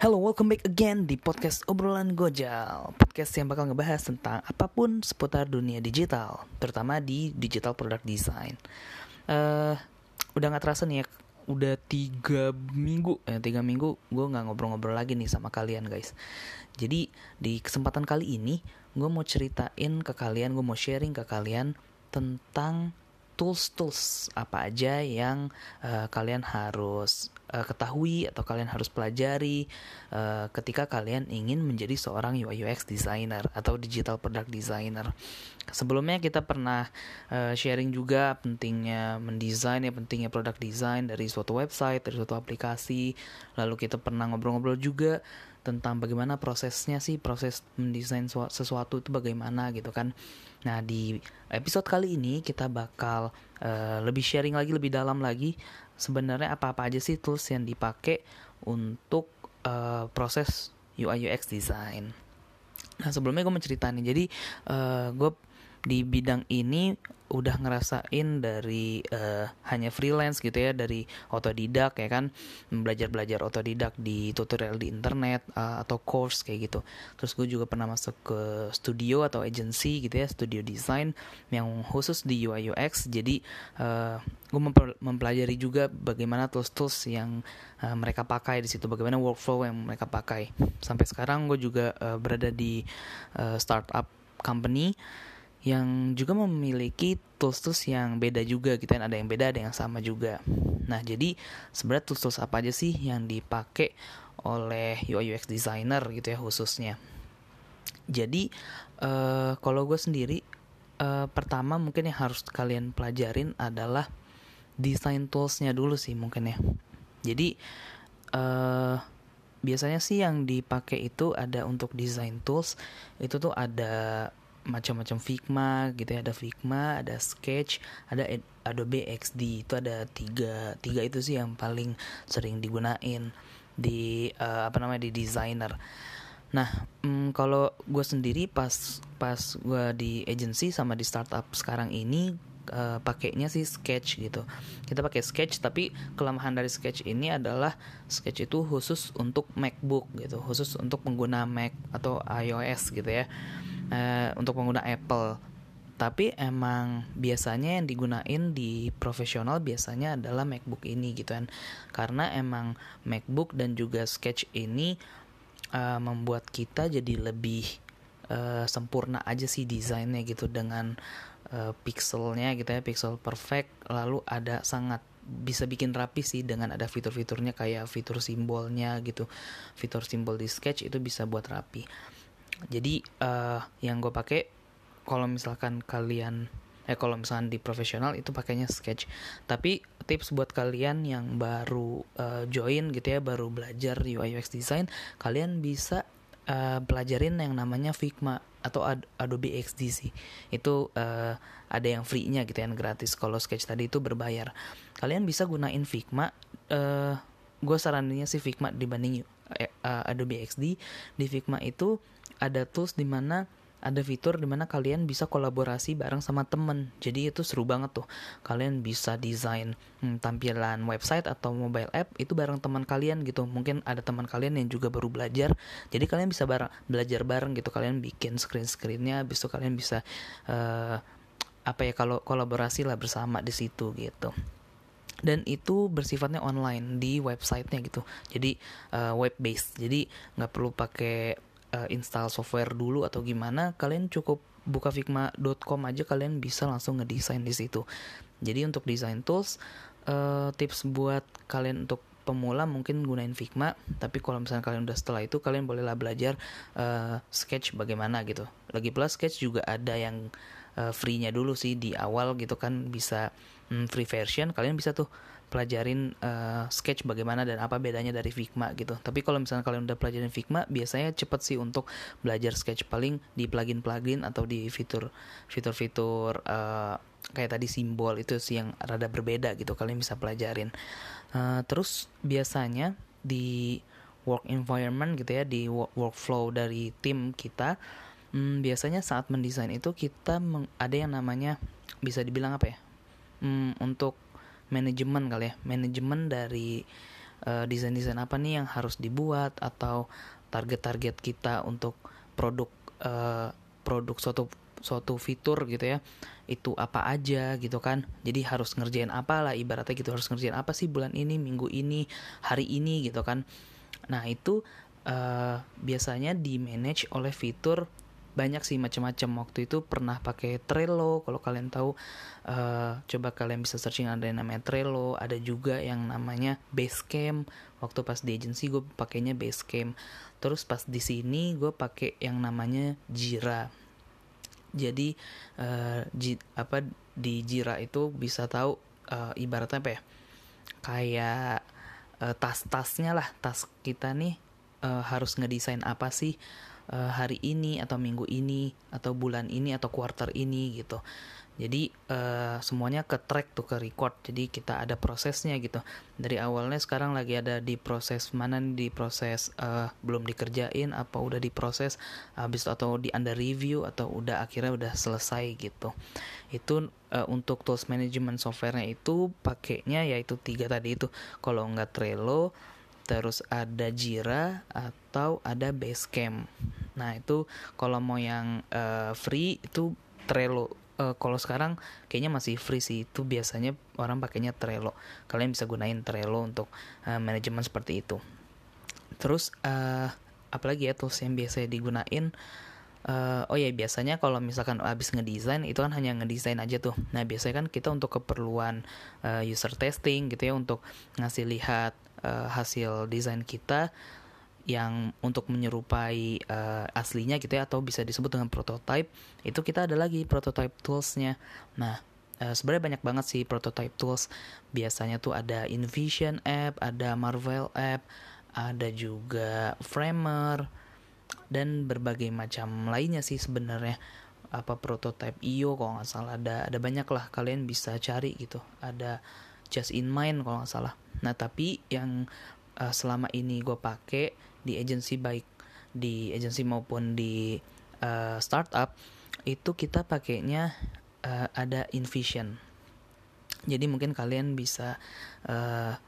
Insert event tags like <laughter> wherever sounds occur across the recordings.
Hello, welcome back again di podcast obrolan Gojal. Podcast yang bakal ngebahas tentang apa pun seputar dunia digital Terutama di digital product design. Uh, Udah gak terasa nih ya Udah tiga minggu eh, Tiga minggu gue gak ngobrol-ngobrol lagi nih sama kalian guys. Jadi di kesempatan kali ini Gue mau ceritain ke kalian Gue mau sharing ke kalian Tentang tools-tools apa aja yang uh, kalian harus uh, ketahui atau kalian harus pelajari uh, ketika kalian ingin menjadi seorang UI UX designer atau digital product designer. Sebelumnya kita pernah uh, sharing juga pentingnya mendesain ya pentingnya product design dari suatu website, dari suatu aplikasi. Lalu kita pernah ngobrol-ngobrol juga tentang bagaimana prosesnya sih proses mendesain sesuatu itu bagaimana gitu kan nah di episode kali ini kita bakal uh, lebih sharing lagi lebih dalam lagi sebenarnya apa-apa aja sih tools yang dipakai untuk uh, proses UI UX design. Nah sebelumnya gue menceritain jadi uh, gue di bidang ini udah ngerasain dari uh, hanya freelance gitu ya dari otodidak ya kan belajar belajar otodidak di tutorial di internet uh, atau course kayak gitu. Terus gue juga pernah masuk ke studio atau agency gitu ya studio design yang khusus di UI UX jadi uh, gue mempelajari juga bagaimana tools tools yang uh, mereka pakai di situ bagaimana workflow yang mereka pakai. Sampai sekarang gue juga uh, berada di uh, startup company yang juga memiliki tools-tools yang beda juga gitu kan. Ada yang beda ada yang sama juga. Nah jadi sebenarnya tools-tools apa aja sih yang dipakai oleh UI UX designer gitu ya khususnya? Jadi uh, kalau gue sendiri uh, pertama mungkin yang harus kalian pelajarin adalah design toolsnya dulu sih mungkin ya. Jadi uh, biasanya sih yang dipakai itu ada untuk design tools itu tuh ada macam-macam Figma gitu ya. Ada Figma ada Sketch ada Adobe XD itu ada tiga tiga itu sih yang paling sering digunain di uh, apa namanya di designer nah um, kalau gue sendiri pas pas gue di agency sama di startup sekarang ini uh, pakainya sih sketch gitu. Kita pakai sketch tapi kelemahan dari sketch ini adalah sketch itu khusus untuk MacBook gitu. Khusus untuk pengguna Mac atau iOS gitu ya uh, untuk pengguna Apple. Tapi emang biasanya yang digunain di profesional biasanya adalah MacBook ini gitu kan. Karena emang MacBook dan juga Sketch ini uh, membuat kita jadi lebih uh, sempurna aja sih desainnya gitu dengan uh, pixelnya gitu ya pixel perfect. Lalu ada sangat bisa bikin rapi sih dengan ada fitur-fiturnya kayak fitur simbolnya gitu. Fitur simbol di sketch itu bisa buat rapi jadi uh, yang gue pakai kalau misalkan kalian eh kalau misalkan di profesional itu pakainya sketch. Tapi tips buat kalian yang baru uh, join gitu ya baru belajar UI UX design kalian bisa uh, pelajarin yang namanya Figma atau Ad Adobe XD sih. Itu uh, ada yang free-nya gitu ya yang gratis. Kalau sketch tadi itu berbayar. Kalian bisa gunain Figma uh, gue saraninnya sih Figma dibanding uh, Adobe XD di Figma itu ada tools di mana ada fitur di mana kalian bisa kolaborasi bareng sama temen. Jadi itu seru banget tuh. Kalian bisa desain hmm, tampilan website atau mobile app itu bareng teman kalian gitu. Mungkin ada teman kalian yang juga baru belajar. Jadi kalian bisa bareng belajar bareng gitu. Kalian bikin screen screennya besok kalian bisa uh, apa ya kalau kolaborasi lah bersama di situ gitu dan itu bersifatnya online di websitenya gitu. Jadi uh, web based jadi nggak perlu pakai uh, install software dulu atau gimana. Kalian cukup buka figma.com aja kalian bisa langsung ngedesain di situ. Jadi untuk design tools uh, tips buat kalian untuk pemula mungkin gunain Figma. Tapi kalau misalnya kalian udah setelah itu kalian bolehlah belajar uh, sketch bagaimana gitu. Lagi plus sketch juga ada yang uh, free-nya dulu sih di awal gitu kan. Bisa um, free version kalian bisa tuh pelajarin uh, sketch bagaimana dan apa bedanya dari Figma gitu. Tapi kalau misalnya kalian udah pelajarin Figma, biasanya cepet sih untuk belajar sketch paling di plugin-plugin atau di fitur fitur-fitur uh, kayak tadi simbol itu sih yang rada berbeda gitu. Kalian bisa pelajarin. Uh, terus biasanya di work environment gitu ya di work workflow dari tim kita hmm, biasanya saat mendesain itu kita ada yang namanya bisa dibilang apa ya hmm, untuk manajemen kali ya. Manajemen dari uh, desain-desain apa nih yang harus dibuat atau target-target kita untuk produk uh, produk suatu suatu fitur gitu ya itu apa aja gitu kan. Jadi harus ngerjain apa lah ibaratnya gitu harus ngerjain apa sih bulan ini minggu ini hari ini gitu kan. Nah itu uh, biasanya di manage oleh fitur banyak sih macam-macam. Waktu itu pernah pakai Trello kalau kalian tahu uh, coba kalian bisa searching ada yang namanya Trello ada juga yang namanya Basecamp. Waktu pas di agency gue pakainya Basecamp. Terus pas di sini gue pakai yang namanya Jira. Jadi uh, ji, apa di Jira itu bisa tahu uh, ibaratnya apa ya? Kayak uh, tas-tasnya lah. Tas kita nih uh, harus ngedesain apa sih uh, hari ini atau minggu ini atau bulan ini atau quarter ini gitu. Jadi uh, semuanya ke track tuh ke record. Jadi kita ada prosesnya gitu. Dari awalnya sekarang lagi ada di proses mana nih? Di proses uh, belum dikerjain apa udah diproses habis atau di under review atau udah akhirnya udah selesai gitu. Itu uh, untuk tools management softwarenya itu pakainya yaitu tiga tadi itu. Kalau nggak Trello terus ada Jira atau ada Basecamp. Nah itu kalau mau yang uh, free itu Trello. Uh, kalau sekarang kayaknya masih free sih itu biasanya orang pakainya Trello. Kalian bisa gunain Trello untuk uh, manajemen seperti itu. Terus uh, apalagi ya tools yang biasa digunain uh, oh ya biasanya kalau misalkan habis ngedesain itu kan hanya ngedesain aja tuh. Nah biasanya kan kita untuk keperluan uh, user testing gitu ya untuk ngasih lihat uh, hasil desain kita yang untuk menyerupai uh, aslinya gitu ya atau bisa disebut dengan prototype itu kita ada lagi prototype toolsnya. Nah uh, sebenarnya banyak banget sih prototype tools. Biasanya tuh ada InVision app ada Marvel app ada juga Framer dan berbagai macam lainnya sih sebenarnya. Apa prototype IO kalau nggak salah. Ada ada banyak lah kalian bisa cari gitu. Ada just in mind kalau nggak salah. Nah tapi yang uh, selama ini gue pakai di agency baik di agency maupun di uh, startup itu kita pakainya uh, ada InVision. Jadi mungkin kalian bisa uh,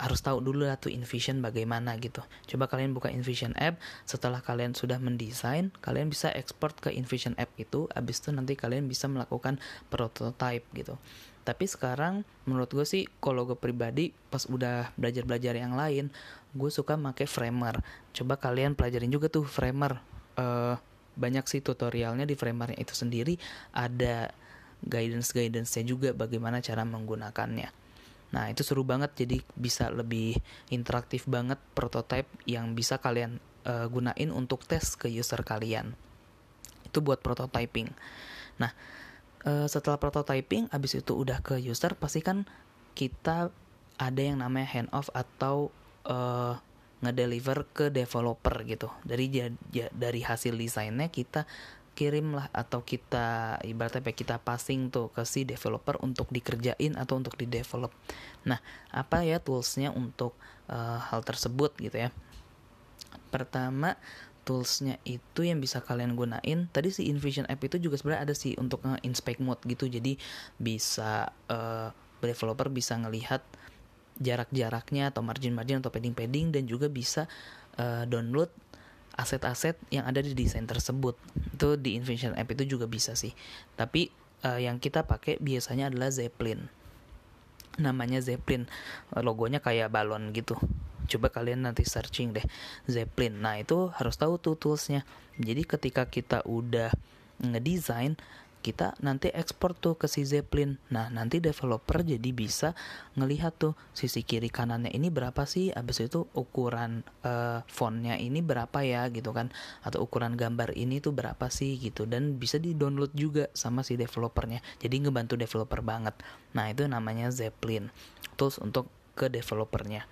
harus tahu dulu lah tuh InVision bagaimana gitu. Coba kalian buka InVision app, setelah kalian sudah mendesain, kalian bisa ekspor ke InVision app itu, abis itu nanti kalian bisa melakukan prototype gitu. Tapi sekarang menurut gue sih kalau gue pribadi pas udah belajar belajar yang lain gue suka make framer. Coba kalian pelajarin juga tuh framer. Uh, banyak sih tutorialnya di framernya itu sendiri. Ada guidance guidance nya juga bagaimana cara menggunakannya nah itu seru banget. Jadi bisa lebih interaktif banget prototype yang bisa kalian uh, gunain untuk tes ke user kalian. Itu buat prototyping nah uh, setelah prototyping abis itu udah ke user pasti kan kita ada yang namanya hand off atau uh, ngedeliver ke developer gitu. Dari dari hasil desainnya kita kirim lah atau kita ibaratnya kita passing tuh ke si developer untuk dikerjain atau untuk di develop. Nah, apa ya toolsnya untuk uh, hal tersebut gitu ya? Pertama, toolsnya itu yang bisa kalian gunain tadi si InVision app itu juga sebenarnya ada sih untuk inspect mode gitu jadi bisa uh, developer bisa ngelihat jarak-jaraknya atau margin-margin atau padding-padding dan juga bisa uh, download aset-aset yang ada di desain tersebut. Itu di InVision app itu juga bisa sih. Tapi uh, yang kita pakai biasanya adalah Zeppelin. Namanya Zeppelin. Logonya kayak balon gitu. Coba kalian nanti searching deh. Zeppelin. Nah itu harus tahu tuh toolsnya. Jadi ketika kita udah ngedesain kita nanti ekspor tuh ke si Zeppelin. Nah, nanti developer jadi bisa ngelihat tuh sisi kiri kanannya ini berapa sih, abis itu ukuran uh, fontnya ini berapa ya gitu kan, atau ukuran gambar ini tuh berapa sih gitu, dan bisa di download juga sama si developernya. Jadi ngebantu developer banget. Nah, itu namanya Zeppelin, tools untuk ke developernya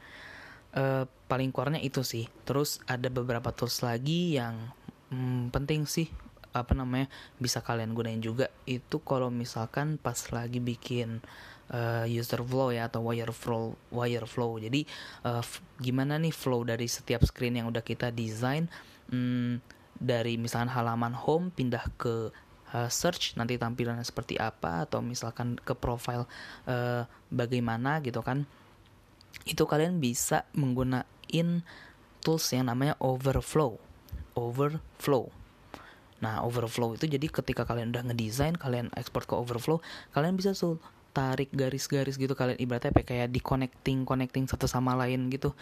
uh, paling core itu sih terus ada beberapa tools lagi yang hmm, penting sih apa namanya bisa kalian gunain juga. Itu kalau misalkan pas lagi bikin uh, user flow ya atau wire flow wire flow. Jadi uh, gimana nih flow dari setiap screen yang udah kita desain? Hmm, dari misalkan halaman home pindah ke uh, search nanti tampilannya seperti apa? Atau misalkan ke profile uh, bagaimana gitu kan? Itu kalian bisa menggunakan tools yang namanya overflow. Overflow Nah, overflow itu jadi ketika kalian udah ngedesain, kalian ekspor ke overflow, kalian bisa tuh tarik garis-garis gitu kalian ibaratnya kayak di connecting connecting satu sama lain gitu.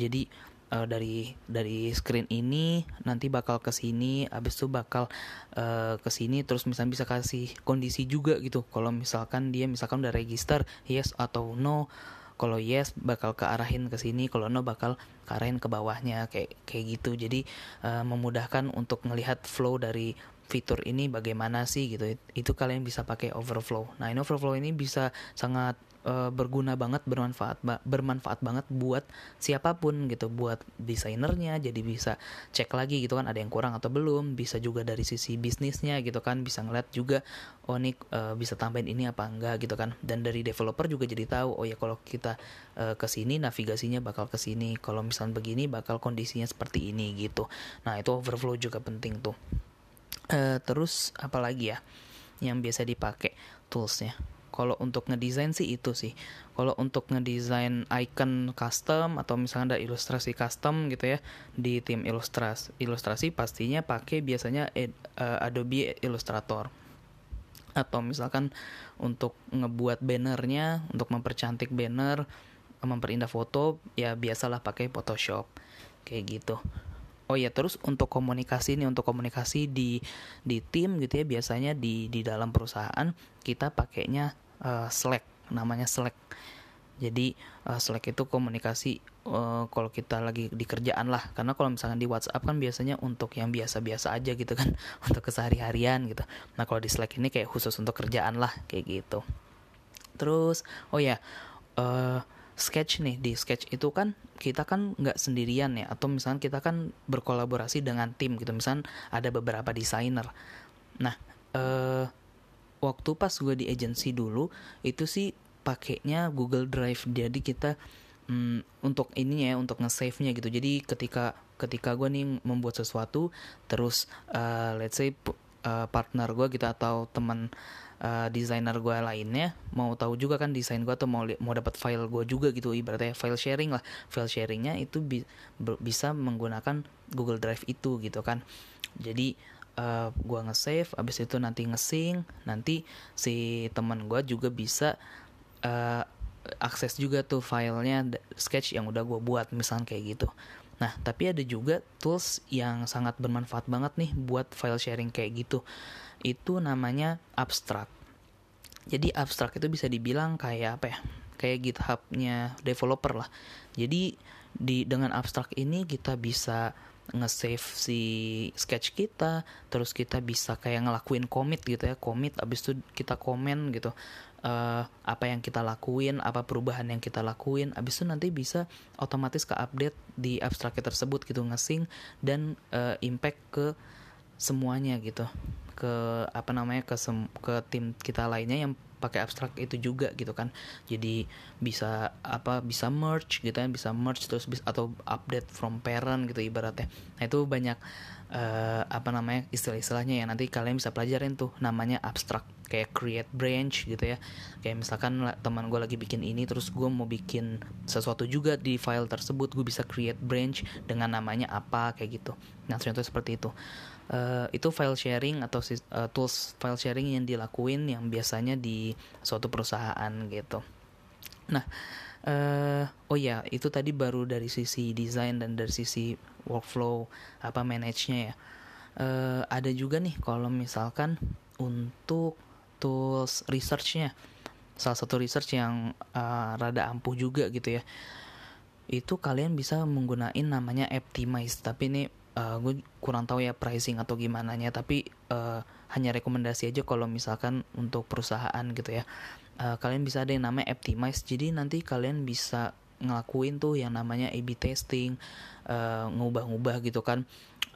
Jadi uh, dari dari screen ini nanti bakal ke sini, abis itu bakal uh, ke sini terus misalnya bisa kasih kondisi juga gitu. Kalau misalkan dia misalkan udah register yes atau no kalau yes bakal ke arahin ke sini kalau no bakal ke arahin ke bawahnya kayak kayak gitu. Jadi uh, memudahkan untuk melihat flow dari fitur ini bagaimana sih gitu. Itu kalian bisa pakai overflow. Nah ini overflow ini bisa sangat uh, berguna banget bermanfaat bermanfaat banget buat siapa pun gitu buat desainernya jadi bisa cek lagi gitu kan ada yang kurang atau belum bisa juga dari sisi bisnisnya gitu kan bisa ngeliat juga oh nih uh, bisa tambahin ini apa enggak gitu kan dan dari developer juga jadi tahu oh ya kalau kita uh, ke sini navigasinya bakal ke sini kalau misalnya begini bakal kondisinya seperti ini gitu. Nah itu overflow juga penting tuh. Uh, terus apalagi ya yang biasa dipakai toolsnya kalau untuk ngedesain sih itu sih. Kalau untuk ngedesain icon custom atau misalnya ada ilustrasi custom gitu ya di tim ilustrasi ilustrasi pastinya pakai biasanya uh, Adobe Illustrator. Atau misalkan untuk ngebuat bannernya untuk mempercantik banner memperindah foto ya biasalah pakai Photoshop. Kayak gitu. Oh ya terus untuk komunikasi nih untuk komunikasi di di tim gitu ya biasanya di di dalam perusahaan kita pakainya uh, Slack namanya Slack. Jadi uh, Slack itu komunikasi uh, kalau kita lagi di kerjaan lah. Karena kalau misalnya di WhatsApp kan biasanya untuk yang biasa-biasa aja gitu kan <laughs> untuk kesehari-harian gitu. Nah kalau di Slack ini kayak khusus untuk kerjaan lah kayak gitu. Terus oh ya uh, sketch nih di sketch itu kan kita kan nggak sendirian ya. Atau misalnya kita kan berkolaborasi dengan tim gitu. Misalnya ada beberapa desainer. Nah uh, waktu pas gue di agency dulu itu sih pakainya Google Drive. Jadi kita mm, untuk ini ya untuk nge-save-nya gitu. Jadi ketika ketika gue nih membuat sesuatu terus uh, let's say uh, partner gue gitu atau teman uh, desainer gue lainnya mau tahu juga kan desain gue atau mau mau dapat file gue juga gitu. Ibaratnya file sharing lah. File sharingnya itu bi bisa menggunakan Google Drive itu gitu kan. Jadi uh, gua nge-save abis itu nanti nge-sync nanti si teman gua juga bisa uh, akses juga tuh filenya sketch yang udah gue buat misalnya kayak gitu. Nah tapi ada juga tools yang sangat bermanfaat banget nih buat file sharing kayak gitu. Itu namanya abstract. Jadi abstract itu bisa dibilang kayak apa ya? Kayak GitHubnya developer lah. Jadi di dengan abstract ini kita bisa nge-save si sketch kita terus kita bisa kayak ngelakuin commit gitu ya commit abis itu kita komen gitu uh, apa yang kita lakuin apa perubahan yang kita lakuin abis itu nanti bisa otomatis ke update di abstrak tersebut gitu ngesing dan uh, impact ke semuanya gitu. Ke apa namanya ke sem ke tim kita lainnya yang pakai abstrak itu juga gitu kan. Jadi bisa apa bisa merge gitu kan bisa merge terus bisa atau update from parent gitu ibaratnya. Nah itu banyak uh, apa namanya istilah-istilahnya ya. Nanti kalian bisa pelajarin tuh namanya abstrak kayak create branch gitu ya kayak misalkan teman gue lagi bikin ini terus gue mau bikin sesuatu juga di file tersebut gue bisa create branch dengan namanya apa kayak gitu nah contohnya seperti itu uh, itu file sharing atau uh, tools file sharing yang dilakuin yang biasanya di suatu perusahaan gitu. Nah, uh, oh ya itu tadi baru dari sisi desain dan dari sisi workflow apa manage-nya ya. Uh, ada juga nih kalau misalkan untuk tools research-nya. Salah satu research yang uh, rada ampuh juga gitu ya. Itu kalian bisa menggunakan namanya optimize tapi ini uh, gue kurang tahu ya pricing atau gimana nya tapi uh, hanya rekomendasi aja kalau misalkan untuk perusahaan gitu ya. Uh, kalian bisa ada yang namanya optimize jadi nanti kalian bisa ngelakuin tuh yang namanya A/B testing uh, ngubah-ngubah gitu kan.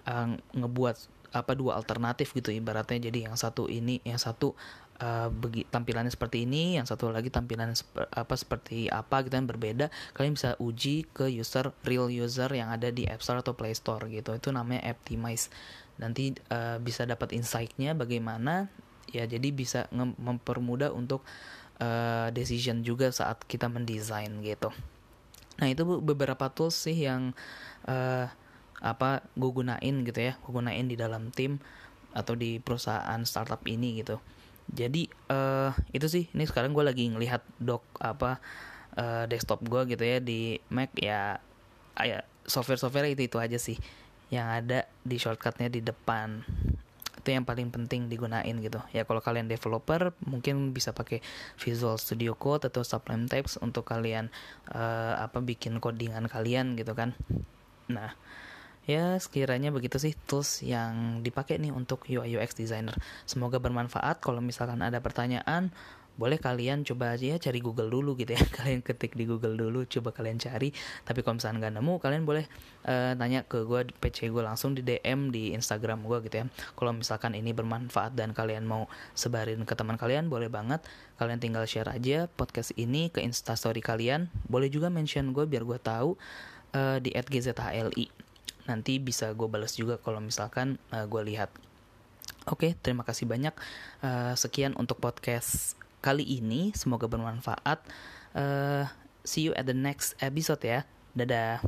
Uh, ngebuat apa dua alternatif gitu ibaratnya jadi yang satu ini yang satu uh, begi, tampilannya seperti ini, yang satu lagi tampilannya sep apa seperti apa gitu yang berbeda, kalian bisa uji ke user real user yang ada di App Store atau Play Store gitu. Itu namanya optimize. nanti uh, bisa dapat insight-nya bagaimana ya jadi bisa mempermudah untuk uh, decision juga saat kita mendesain gitu nah itu beberapa tools sih yang uh, apa gue gunain gitu ya gue gunain di dalam tim atau di perusahaan startup ini gitu. Jadi uh, itu sih ini sekarang gue lagi ngelihat doc apa uh, desktop gue gitu ya di Mac ya ya software-software itu itu aja sih yang ada di shortcutnya di depan. Itu yang paling penting digunain gitu. Ya kalau kalian developer mungkin bisa pakai Visual Studio Code atau Sublime Text untuk kalian uh, apa bikin codingan kalian gitu kan. Nah ya sekiranya begitu sih tools yang dipakai nih untuk UI UX designer. Semoga bermanfaat. Kalau misalkan ada pertanyaan boleh kalian coba aja ya cari Google dulu gitu ya. <laughs> Kalian ketik di Google dulu coba kalian cari. Tapi kalau misalnya nggak nemu kalian boleh uh, tanya ke gue PC gue langsung di DM di Instagram gue gitu ya. Kalau misalkan ini bermanfaat dan kalian mau sebarin ke teman kalian boleh banget. Kalian tinggal share aja podcast ini ke instastory kalian. Boleh juga mention gue biar gue tahu uh, di @gzhli nanti bisa gue balas juga kalau misalkan uh, gue lihat Oke, okay, terima kasih banyak. Uh, sekian untuk podcast kali ini. Semoga bermanfaat. Uh, see you at the next episode ya. Dadah.